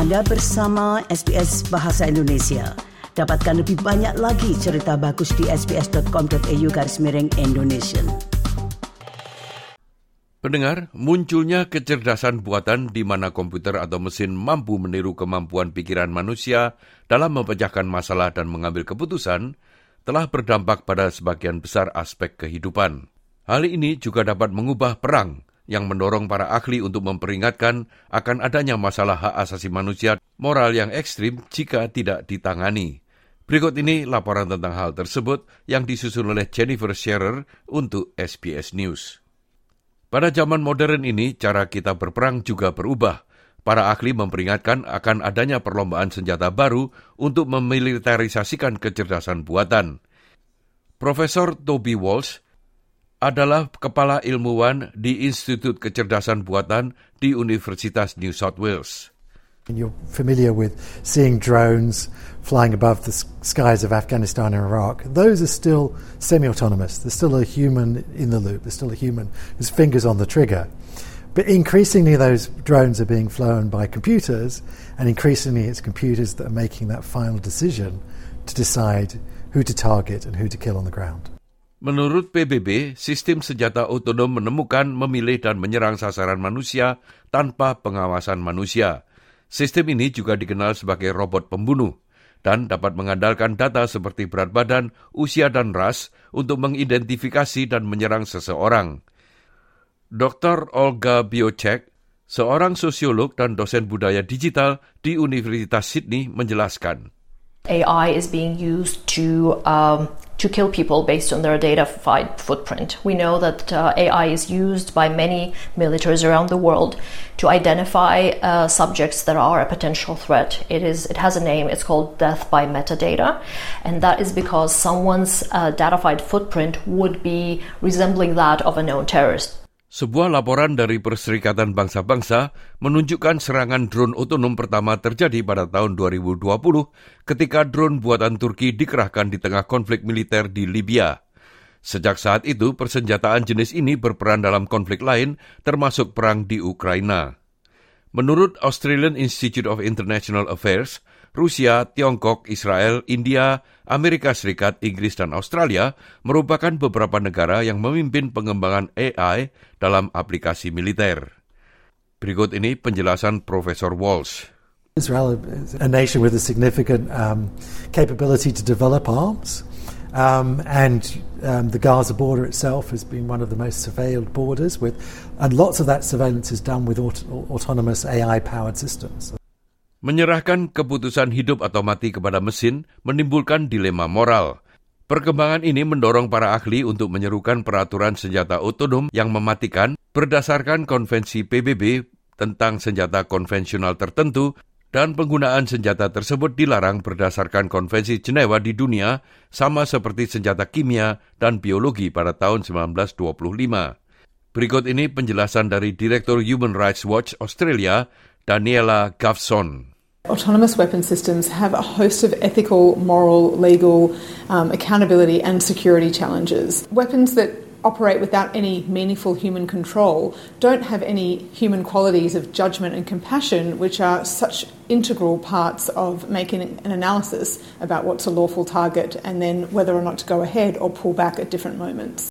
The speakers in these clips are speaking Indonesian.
Anda bersama SBS Bahasa Indonesia. Dapatkan lebih banyak lagi cerita bagus di sbs.com.au garis miring Indonesia. Pendengar, munculnya kecerdasan buatan di mana komputer atau mesin mampu meniru kemampuan pikiran manusia dalam memecahkan masalah dan mengambil keputusan telah berdampak pada sebagian besar aspek kehidupan. Hal ini juga dapat mengubah perang yang mendorong para ahli untuk memperingatkan akan adanya masalah hak asasi manusia moral yang ekstrim jika tidak ditangani. Berikut ini laporan tentang hal tersebut yang disusun oleh Jennifer Scherer untuk SBS News. Pada zaman modern ini, cara kita berperang juga berubah. Para ahli memperingatkan akan adanya perlombaan senjata baru untuk memilitarisasikan kecerdasan buatan. Profesor Toby Walsh adalah kepala ilmuwan di Institut Kecerdasan Buatan di Universitas New South Wales. You're familiar with seeing drones flying above the skies of Afghanistan and Iraq. Those are still semi autonomous. There's still a human in the loop, there's still a human whose finger's on the trigger. But increasingly, those drones are being flown by computers, and increasingly, it's computers that are making that final decision to decide who to target and who to kill on the ground. Menurut PBB, sistem senjata otonom menemukan, memilih, dan menyerang sasaran manusia tanpa pengawasan manusia. Sistem ini juga dikenal sebagai robot pembunuh dan dapat mengandalkan data seperti berat badan, usia, dan ras untuk mengidentifikasi dan menyerang seseorang. Dr. Olga Biocek, seorang sosiolog dan dosen budaya digital di Universitas Sydney menjelaskan. AI is being used to um, to kill people based on their data footprint. We know that uh, AI is used by many militaries around the world to identify uh, subjects that are a potential threat. It is it has a name. It's called death by metadata, and that is because someone's uh, datafied footprint would be resembling that of a known terrorist. Sebuah laporan dari Perserikatan Bangsa-Bangsa menunjukkan serangan drone otonom pertama terjadi pada tahun 2020 ketika drone buatan Turki dikerahkan di tengah konflik militer di Libya. Sejak saat itu, persenjataan jenis ini berperan dalam konflik lain, termasuk perang di Ukraina. Menurut Australian Institute of International Affairs, Rusia, Tiongkok, Israel, India, Amerika Serikat, Inggris, dan Australia merupakan beberapa negara yang memimpin pengembangan AI dalam aplikasi militer. Berikut ini penjelasan Profesor Walsh. Israel is a nation with a significant um, capability to develop arms. Um, and um, the Gaza border itself has been one of the most surveilled borders, with, and lots of that surveillance is done with aut autonomous AI powered systems. Menyerahkan keputusan hidup atau mati kepada mesin menimbulkan dilema moral. Perkembangan ini mendorong para ahli untuk menyerukan peraturan senjata otonom yang mematikan berdasarkan konvensi PBB tentang senjata konvensional tertentu dan penggunaan senjata tersebut dilarang berdasarkan konvensi Jenewa di dunia sama seperti senjata kimia dan biologi pada tahun 1925. Berikut ini penjelasan dari Direktur Human Rights Watch Australia, Daniela Gavson. Autonomous weapon systems have a host of ethical, moral, legal, um, accountability, and security challenges. Weapons that operate without any meaningful human control don't have any human qualities of judgment and compassion, which are such integral parts of making an analysis about what's a lawful target and then whether or not to go ahead or pull back at different moments.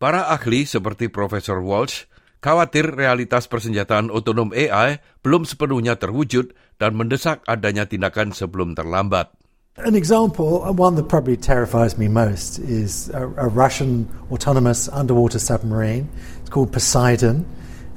Para ahli seperti Profesor Walsh khawatir realitas persenjataan otonom AI belum sepenuhnya terwujud dan mendesak adanya tindakan sebelum terlambat. An example, one that probably terrifies me most, is a, a Russian autonomous underwater submarine. It's called Poseidon.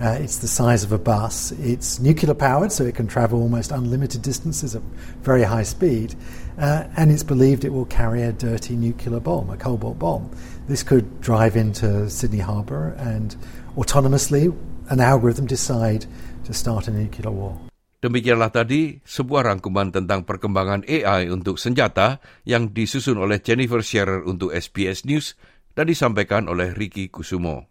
Uh, it's the size of a bus. It's nuclear powered, so it can travel almost unlimited distances at very high speed. Uh, and it's believed it will carry a dirty nuclear bomb, a cobalt bomb. This could drive into Sydney Harbour and autonomously an algorithm decide to start a nuclear war. Demikianlah tadi sebuah rangkuman tentang perkembangan AI untuk senjata yang disusun oleh Jennifer Scherer untuk SBS News dan disampaikan oleh Ricky Kusumo.